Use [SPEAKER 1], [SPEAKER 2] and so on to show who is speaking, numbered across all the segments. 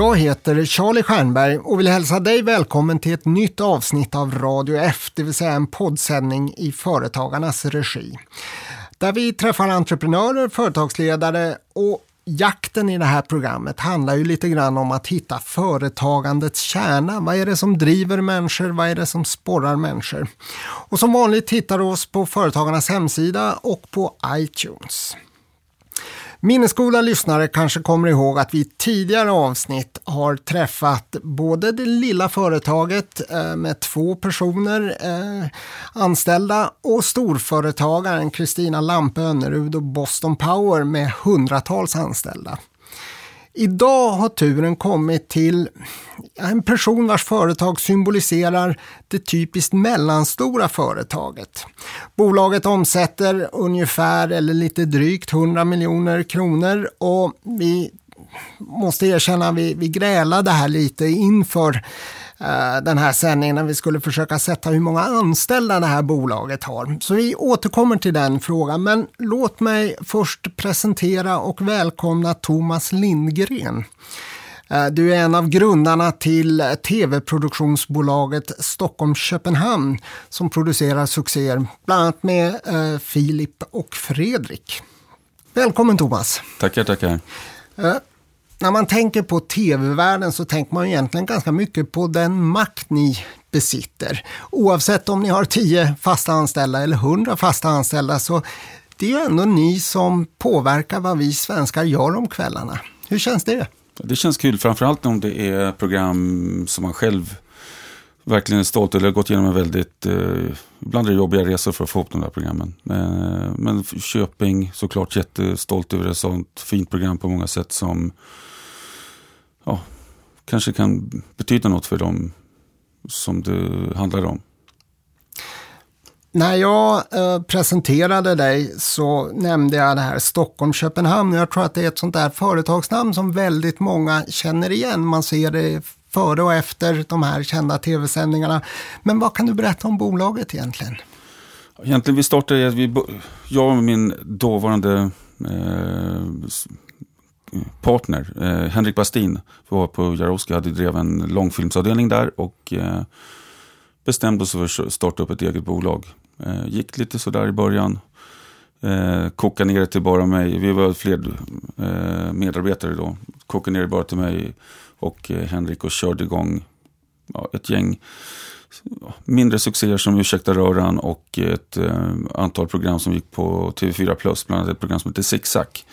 [SPEAKER 1] Jag heter Charlie Stjernberg och vill hälsa dig välkommen till ett nytt avsnitt av Radio F, det vill säga en poddsändning i Företagarnas regi. Där vi träffar entreprenörer, företagsledare och jakten i det här programmet handlar ju lite grann om att hitta företagandets kärna. Vad är det som driver människor? Vad är det som sporrar människor? Och som vanligt hittar du oss på Företagarnas hemsida och på iTunes. Minnesgoda lyssnare kanske kommer ihåg att vi i tidigare avsnitt har träffat både det lilla företaget eh, med två personer eh, anställda och storföretagaren Kristina Lampe Önnerud och Boston Power med hundratals anställda. Idag har turen kommit till en person vars företag symboliserar det typiskt mellanstora företaget. Bolaget omsätter ungefär eller lite drygt 100 miljoner kronor och vi måste erkänna att vi, vi grälade här lite inför den här sändningen när vi skulle försöka sätta hur många anställda det här bolaget har. Så vi återkommer till den frågan, men låt mig först presentera och välkomna Thomas Lindgren. Eh, du är en av grundarna till tv-produktionsbolaget Stockholm-Köpenhamn som producerar succéer, bland annat med eh, Filip och Fredrik. Välkommen Thomas!
[SPEAKER 2] Tackar, tackar
[SPEAKER 1] när man tänker på tv-världen så tänker man egentligen ganska mycket på den makt ni besitter. Oavsett om ni har tio fasta anställda eller hundra fasta anställda så det är ju ändå ni som påverkar vad vi svenskar gör om kvällarna. Hur känns det?
[SPEAKER 2] Det känns kul, framförallt om det är program som man själv verkligen är stolt över. har gått igenom en väldigt, eh, ibland är det jobbiga resor för att få ihop de där programmen. Eh, men Köping, såklart jättestolt över ett sånt fint program på många sätt som ja, kanske kan betyda något för dem som det handlar om.
[SPEAKER 1] När jag eh, presenterade dig så nämnde jag det här Stockholm-Köpenhamn. Jag tror att det är ett sånt där företagsnamn som väldigt många känner igen. Man ser det före och efter de här kända tv-sändningarna. Men vad kan du berätta om bolaget egentligen?
[SPEAKER 2] Egentligen vi startade, vi, jag och min dåvarande eh, partner, eh, Henrik Bastin, var på Jarowski, hade drev en långfilmsavdelning där och eh, bestämde oss för att starta upp ett eget bolag. Eh, gick lite sådär i början, eh, kokade ner det till bara mig, vi var fler eh, medarbetare då, kokade ner det bara till mig och eh, Henrik och körde igång ja, ett gäng mindre succéer som Ursäkta röran och ett eh, antal program som gick på TV4 Plus, bland annat ett program som heter Zigzag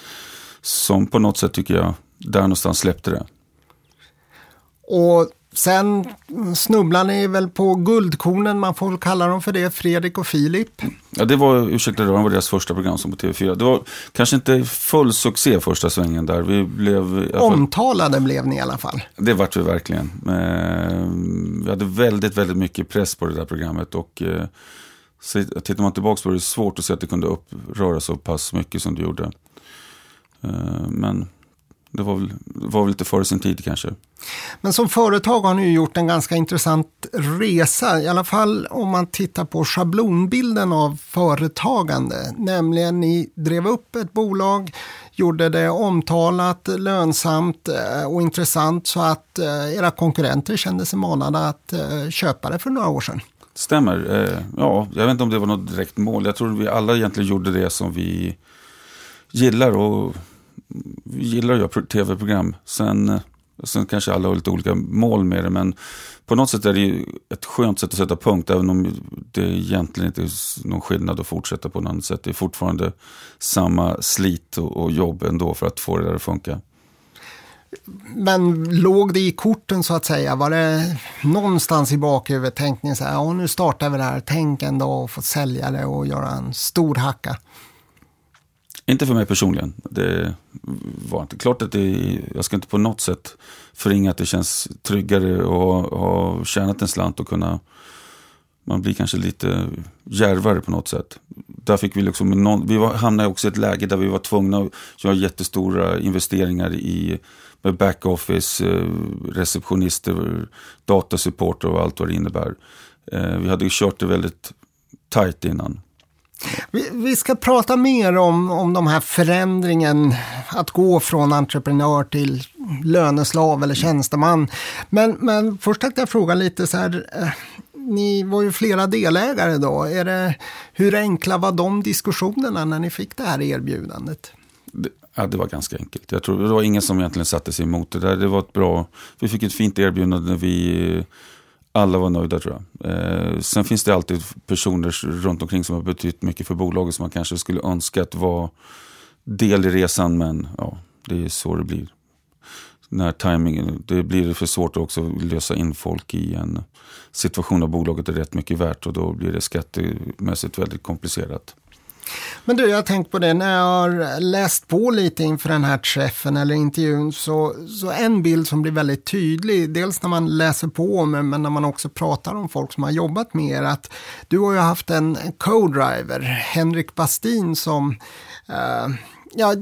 [SPEAKER 2] som på något sätt tycker jag, där någonstans släppte det.
[SPEAKER 1] Och sen snubblar ni väl på guldkornen, man får väl kalla dem för det, Fredrik och Filip?
[SPEAKER 2] Ja, det var, ursäkta, det var deras första program som på TV4. Det var kanske inte full succé första svängen där. Vi blev...
[SPEAKER 1] Omtalade blev ni i alla fall.
[SPEAKER 2] Det vart vi verkligen. Eh, vi hade väldigt, väldigt mycket press på det där programmet och eh, så tittar man tillbaka på det är det svårt att se att det kunde uppröra så pass mycket som det gjorde. Eh, men det var väl, var väl lite före sin tid kanske.
[SPEAKER 1] Men som företag har ni gjort en ganska intressant resa, i alla fall om man tittar på schablonbilden av företagande. Nämligen ni drev upp ett bolag, gjorde det omtalat, lönsamt eh, och intressant så att eh, era konkurrenter kände sig manade att köpa det för några år sedan.
[SPEAKER 2] Stämmer. Ja, jag vet inte om det var något direkt mål. Jag tror vi alla egentligen gjorde det som vi gillar och gillar att göra tv-program. Sen, eh, sen kanske alla har lite olika mål med det, men på något sätt är det ett skönt sätt att sätta punkt, även om det egentligen inte är någon skillnad att fortsätta på något annat sätt. Det är fortfarande samma slit och, jobb ändå för att få det där att funka.
[SPEAKER 1] Men låg det i korten så att säga? Var det någonstans i bakhuvudet Tänkte ni så här, ja nu startar vi det här, tänk en dag och få sälja det och göra en stor hacka?
[SPEAKER 2] Inte för mig personligen. Det var inte klart att det, jag ska inte på något sätt förringa att det känns tryggare att ha tjänat en slant och kunna, man blir kanske lite järvare på något sätt. Där fick vi liksom, någon, vi var, hamnade också i ett läge där vi var tvungna att göra jättestora investeringar i backoffice, eh, receptionister, datasupporter och allt vad det innebär. Eh, vi hade kört det väldigt tajt innan.
[SPEAKER 1] Vi, vi, ska prata mer om, om de här förändringen, att gå från entreprenör till löneslav eller tjänsteman. Men, men först tänkte jag fråga lite så här, eh, ni var ju flera delägare då. Är det, hur enkla var de diskussionerna när ni fick det här erbjudandet?
[SPEAKER 2] Det, ja, det var ganska enkelt. Jag tror det var ingen som egentligen satte sig emot det där. Det var ett bra, vi fick ett fint erbjudande. Vi alla var nöjda tror jag. Eh, sen finns det alltid personer runt omkring som har betytt mycket för bolaget som man kanske skulle önska att vara del i resan. Men ja, det är så det blir. När timingen, det blir för svårt att också lösa in folk i en situation där bolaget är rätt mycket värt och då blir det skattemässigt väldigt komplicerat.
[SPEAKER 1] Men du, jag har tänkt på det när jag har läst på lite inför den här träffen eller intervjun så, så en bild som blir väldigt tydlig, dels när man läser på men, men när man också pratar om folk som har jobbat med er, att du har ju haft en co-driver, Henrik Bastin, som eh, Ja,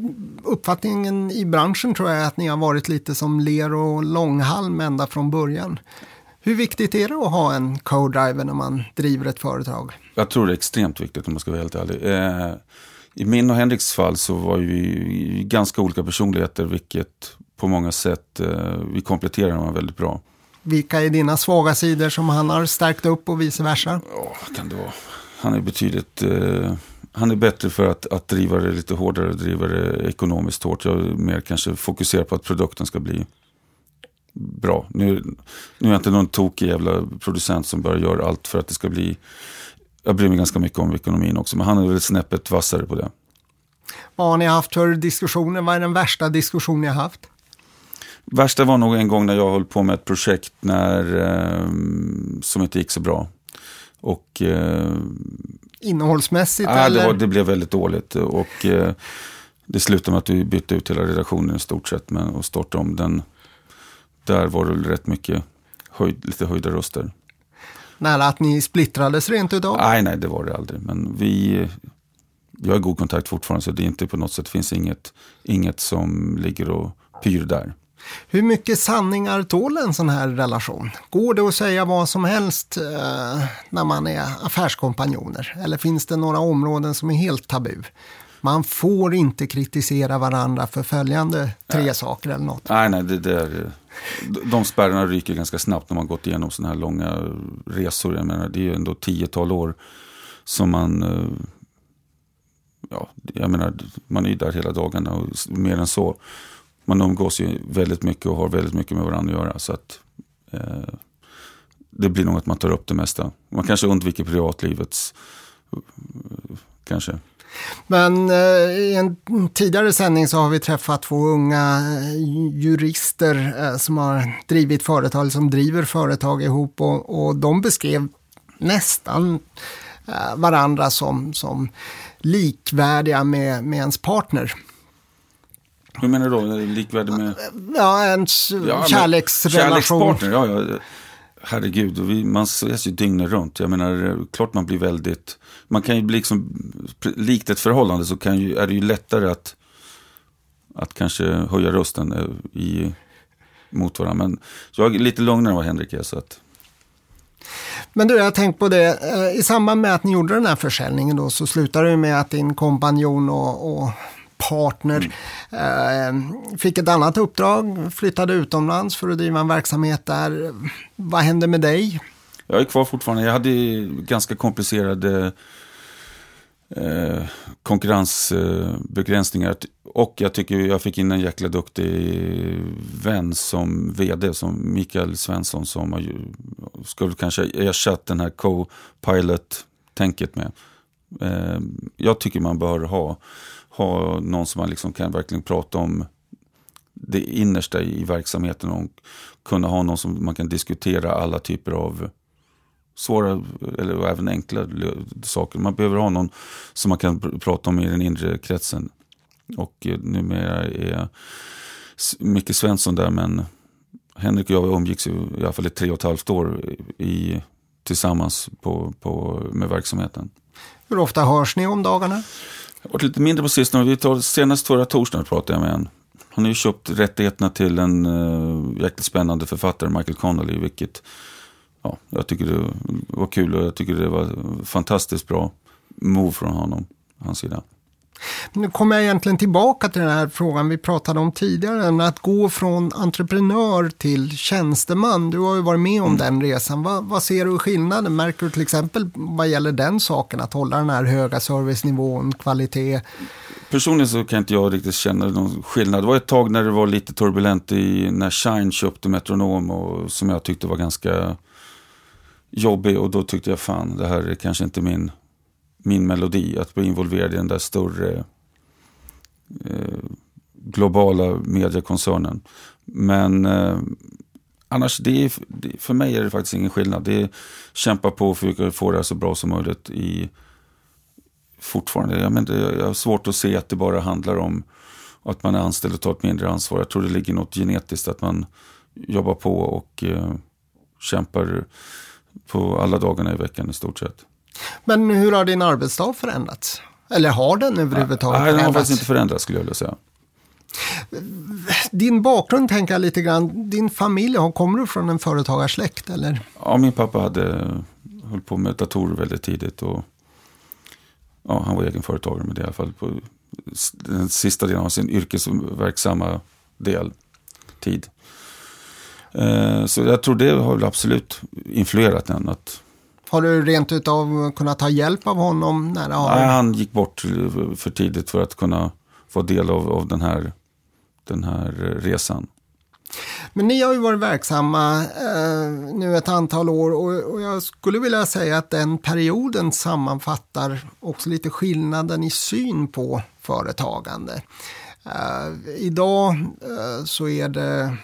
[SPEAKER 1] uppfattningen i branschen tror jag är att ni har varit lite som ler och långhalm ända från början. Hur viktigt är det att ha en co-driver när man driver ett företag?
[SPEAKER 2] Jag tror det är extremt viktigt om man ska vara helt ärlig. Eh, I min och Henriks fall så var vi ganska olika personligheter, vilket på många sätt, eh, vi kompletterar varandra väldigt bra.
[SPEAKER 1] Vilka är dina svaga sidor som han har stärkt upp och vice versa?
[SPEAKER 2] Oh, kan det vara? Han är betydligt, eh, han är bättre för att, att driva det lite hårdare, driva det ekonomiskt hårt. Jag mer kanske fokuserad på att produkten ska bli bra. Nu, nu är jag inte någon tokig jävla producent som bara gör allt för att det ska bli... Jag bryr mig ganska mycket om ekonomin också, men han är väl snäppet vassare på det.
[SPEAKER 1] Vad har ni haft för diskussioner? Vad är den värsta diskussion ni har haft?
[SPEAKER 2] Värsta var nog en gång när jag höll på med ett projekt när, eh, som inte gick så bra. Och, eh,
[SPEAKER 1] Innehållsmässigt?
[SPEAKER 2] Ja, eller? Det, var, det blev väldigt dåligt. Och, eh, det slutade med att vi bytte ut hela redaktionen i stort sett men, och startade om den där var det rätt mycket höjd, lite höjda röster.
[SPEAKER 1] Nära att ni splittrades rent utav?
[SPEAKER 2] Nej, nej, det var det aldrig. Men vi, vi har god kontakt fortfarande så det är inte på något sätt, finns inget, inget som ligger och pyr där.
[SPEAKER 1] Hur mycket sanningar tål en sån här relation? Går det att säga vad som helst eh, när man är affärskompanjoner? Eller finns det några områden som är helt tabu? Man får inte kritisera varandra för följande tre nej. saker eller något.
[SPEAKER 2] Nej, nej, det, det är, de spärrarna ryker ganska snabbt när man gått igenom sådana här långa resor. Jag menar, det är ju ändå tiotal år som man... Eh, ja, jag menar, man är ju där hela dagarna och mer än så. Man umgås ju väldigt mycket och har väldigt mycket med varandra att göra. Så att, eh, det blir nog att man tar upp det mesta. Man kanske undviker privatlivets... Kanske.
[SPEAKER 1] Men eh, i en tidigare sändning så har vi träffat två unga eh, jurister eh, som har drivit företag, som driver företag ihop och, och de beskrev nästan varandra som, som likvärdiga med, med ens partner.
[SPEAKER 2] Hur menar du då? Likvärdig med?
[SPEAKER 1] Ja, ens ja, kärleksrelation.
[SPEAKER 2] Kärlekspartner, ja, ja herregud, vi, man ses ju dygnet runt. Jag menar, eh, klart man blir väldigt... Man kan ju bli liksom, likt ett förhållande så kan ju, är det ju lättare att, att kanske höja rösten eh, i, mot varandra. Men jag är lite lugnare än vad Henrik är. Så att...
[SPEAKER 1] Men du, jag har tänkt på det, eh, i samband med att ni gjorde den här försäljningen då så slutade det med att din kompanjon och, och partner. Mm. Fick ett annat uppdrag, flyttade utomlands för att driva en verksamhet där. Vad hände med dig?
[SPEAKER 2] Jag är kvar fortfarande. Jag hade ganska komplicerade eh, konkurrensbegränsningar. och jag tycker jag fick in en jäkla duktig vän som vd, som Mikael Svensson, som har, skulle kanske ersatt den här co-pilot-tänket med. Eh, jag tycker man bör ha ha någon som man liksom kan verkligen prata om det innersta i verksamheten och kunna ha någon som man kan diskutera alla typer av svåra eller även enkla saker. Man behöver ha någon som man kan prata om i den inre kretsen. Och eh, numera är Micke Svensson där men Henrik och jag umgicks i alla fall i tre och ett halvt år i, tillsammans på, på, med verksamheten.
[SPEAKER 1] Hur ofta hörs ni om dagarna?
[SPEAKER 2] Har varit lite mindre på sistone. Vi tar, senast förra torsdagen pratade jag med en. Han har ju köpt rättigheterna till en uh, jäkligt spännande författare, Michael Connolly, vilket ja, jag tycker det var kul och jag tycker det var fantastiskt bra. move från honom, hans sida.
[SPEAKER 1] Nu kommer jag egentligen tillbaka till den här frågan vi pratade om tidigare, att gå från entreprenör till tjänsteman. Du har ju varit med om mm. den resan. Vad, vad ser du skillnaden? Märker du till exempel vad gäller den saken, att hålla den här höga servicenivån, kvalitet?
[SPEAKER 2] Personligen så kan inte jag riktigt känna någon skillnad. Det var ett tag när det var lite turbulent i, när Shine köpte Metronom och som jag tyckte var ganska jobbig och då tyckte jag fan, det här är kanske inte min min melodi, att bli involverad i den där större eh, globala mediekoncernen. Men eh, annars, det är, för mig är det faktiskt ingen skillnad. Det är kämpa på och försöka få det här så bra som möjligt i fortfarande. Jag, men jag har svårt att se att det bara handlar om att man är anställd och tar ett mindre ansvar. Jag tror det ligger något genetiskt att man jobbar på och eh, kämpar på alla dagarna i veckan i stort sett.
[SPEAKER 1] Men hur har din arbetsdag förändrats? Eller har den överhuvudtaget
[SPEAKER 2] förändrats? Nej, den har faktiskt inte förändrats skulle jag vilja säga.
[SPEAKER 1] Din bakgrund tänker jag lite grann. Din familj, kommer du från en företagarsläkt eller?
[SPEAKER 2] Ja, min pappa hade höll på med datorer väldigt tidigt. Och, ja, han var egen företagare med det i alla fall. På den sista delen av sin yrkesverksamma del, tid. Eh, så jag tror det har absolut influerat den. Att
[SPEAKER 1] har du rent utav kunnat ta hjälp av honom? När har...
[SPEAKER 2] Nej, han gick bort för tidigt för att kunna få del av, av den, här, den här resan.
[SPEAKER 1] Men ni har ju varit verksamma eh, nu ett antal år och, och, jag skulle vilja säga att den perioden sammanfattar också lite skillnaden i syn på företagande. Eh, idag eh, så är det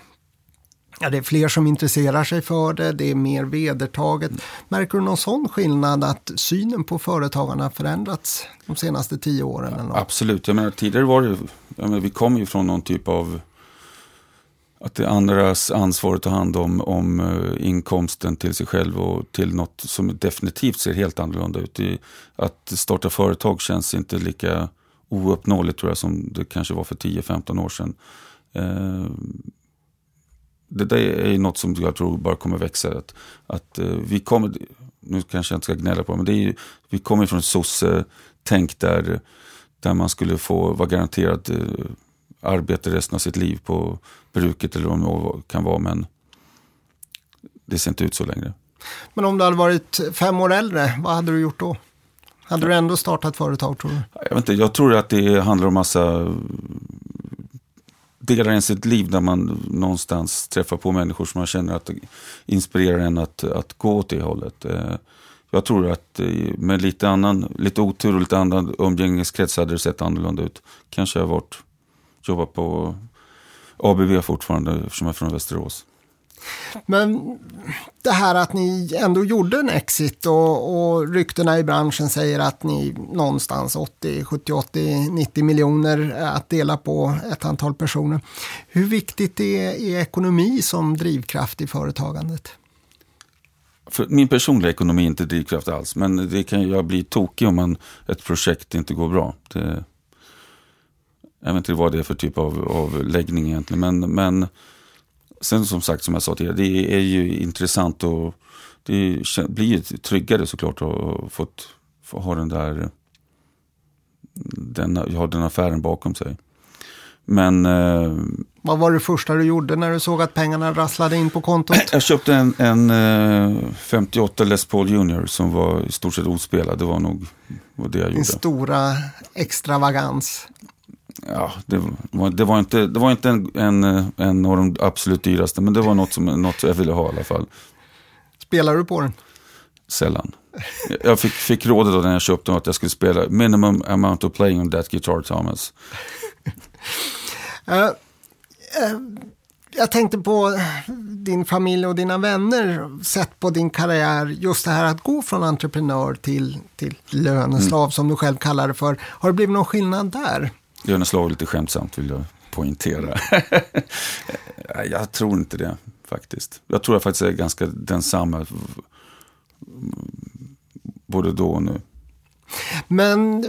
[SPEAKER 1] Ja, det är fler som intresserar sig för det, det är mer vedertaget. Märker du någon sån skillnad att synen på företagarna förändrats de senaste tio åren? Eller
[SPEAKER 2] Absolut, jag menar tidigare var det, jag menar, vi kom ju från någon typ av att det är andras ansvar att ta hand om, om uh, inkomsten till sig själv och till något som definitivt ser helt annorlunda ut. I, att starta företag känns inte lika ouppnåeligt tror jag som det kanske var för 10-15 år sedan. Eh, det där är något som jag tror bara kommer växa. Att, att uh, vi kommer, nu kanske jag inte ska gnälla på men det är, vi kommer från ett sosse-tänk där, där man skulle få vara garanterad uh, arbete resten av sitt liv på bruket eller vad det kan vara. Men det ser inte ut så längre.
[SPEAKER 1] Men om du hade varit fem år äldre, vad hade du gjort då? Hade du ändå startat företag tror du?
[SPEAKER 2] Jag, vet inte, jag tror att det handlar om massa delar en sitt liv där man någonstans träffar på människor som man känner att inspirerar en att, att gå åt det hållet. Eh, jag tror att eh, med lite, annan, lite otur och lite annan umgängeskrets hade det sett annorlunda ut. Kanske jag varit, jobbat på ABB fortfarande eftersom jag är från Västerås.
[SPEAKER 1] Men det här att ni ändå gjorde en exit och, och ryktena i branschen säger att ni någonstans 80, 70, 80, 90 miljoner att dela på ett antal personer. Hur viktigt är, är ekonomi som drivkraft i företagandet?
[SPEAKER 2] För min personliga ekonomi är inte drivkraft alls, men det kan jag bli tokig om man, ett projekt inte går bra. Det, jag vet inte vad det är för typ av, av läggning egentligen, men, men Sen som sagt, som jag sa tidigare, det är ju intressant och det blir ju tryggare såklart att få, få ha den där den, ha den affären bakom sig. Men... Eh,
[SPEAKER 1] Vad var det första du gjorde när du såg att pengarna rasslade in på kontot?
[SPEAKER 2] Jag köpte en, en eh, 58 Les Paul Junior som var i stort sett ospelad. Det var nog var det jag gjorde.
[SPEAKER 1] Din stora extravagans.
[SPEAKER 2] Ja, det var, det var inte, det var inte en, en, en av de absolut dyraste, men det var något, som, något jag ville ha i alla fall.
[SPEAKER 1] Spelar du på den?
[SPEAKER 2] Sällan. Jag fick, fick rådet då när jag köpte den att jag skulle spela minimum amount of playing on that guitar, Thomas.
[SPEAKER 1] uh, uh, jag tänkte på din familj och dina vänner, sett på din karriär, just det här att gå från entreprenör till, till löneslav mm. som du själv kallar det för. Har det blivit någon skillnad där?
[SPEAKER 2] Löneslag lite skämtsamt vill jag poängtera. jag tror inte det faktiskt. Jag tror jag faktiskt är ganska densamma både då och nu.
[SPEAKER 1] Men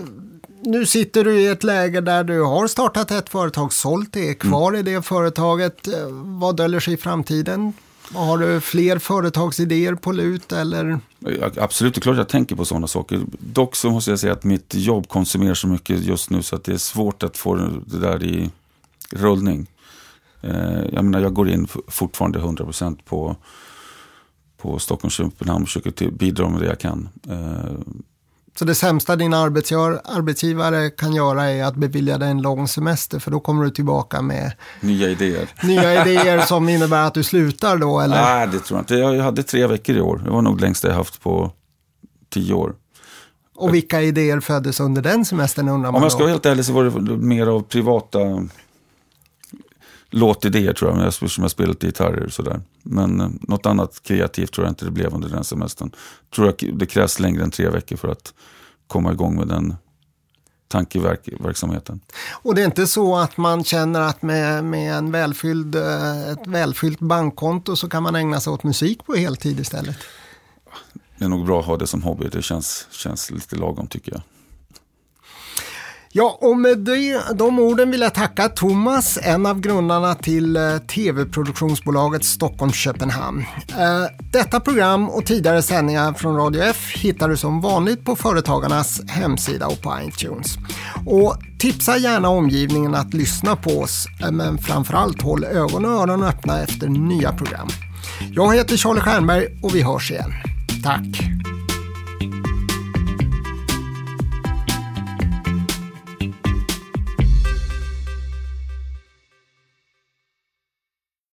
[SPEAKER 1] nu sitter du i ett läge där du har startat ett företag, sålt det, är kvar mm. i det företaget. Vad döljer sig i framtiden har du fler företagsidéer på lut eller?
[SPEAKER 2] Absolut, det är klart jag tänker på sådana saker. Dock så måste jag säga att mitt jobb konsumerar så mycket just nu så att det är svårt att få det där i rullning. Eh, jag menar, jag går in fortfarande 100% på, på Stockholm Köpenhamn och försöker bidra med det jag kan. Eh,
[SPEAKER 1] så det sämsta din arbetsgivare kan göra är att bevilja dig en lång semester för då kommer du tillbaka med
[SPEAKER 2] nya idéer.
[SPEAKER 1] Nya idéer som innebär att du slutar då eller?
[SPEAKER 2] Nej, det tror jag inte. Jag hade tre veckor i år. Det var nog längst jag haft på tio år.
[SPEAKER 1] Och vilka idéer föddes under den semestern undrar man
[SPEAKER 2] Om jag ska vara helt ärlig så var det mer av privata låtidéer tror jag, eftersom jag spelat gitarrer och sådär. Men eh, något annat kreativt tror jag inte det blev under den semestern. Tror jag det krävs längre än tre veckor för att komma igång med den tankeverksamheten.
[SPEAKER 1] Och det är inte så att man känner att med, med en välfylld, eh, ett välfyllt bankkonto så kan man ägna sig åt musik på heltid istället?
[SPEAKER 2] Det är nog bra att ha det som hobby, det känns, känns lite lagom tycker jag.
[SPEAKER 1] Ja, och med det, de orden vill jag tacka Thomas, en av grundarna till eh, tv-produktionsbolaget Stockholm-Köpenhamn. Eh, detta program och tidigare sändningar från Radio F hittar du som vanligt på Företagarnas hemsida och på iTunes. Och tipsa gärna omgivningen att lyssna på oss, eh, men framförallt håll ögon och öron öppna efter nya program. Jag heter Charlie Stjernberg och vi hörs igen. Tack!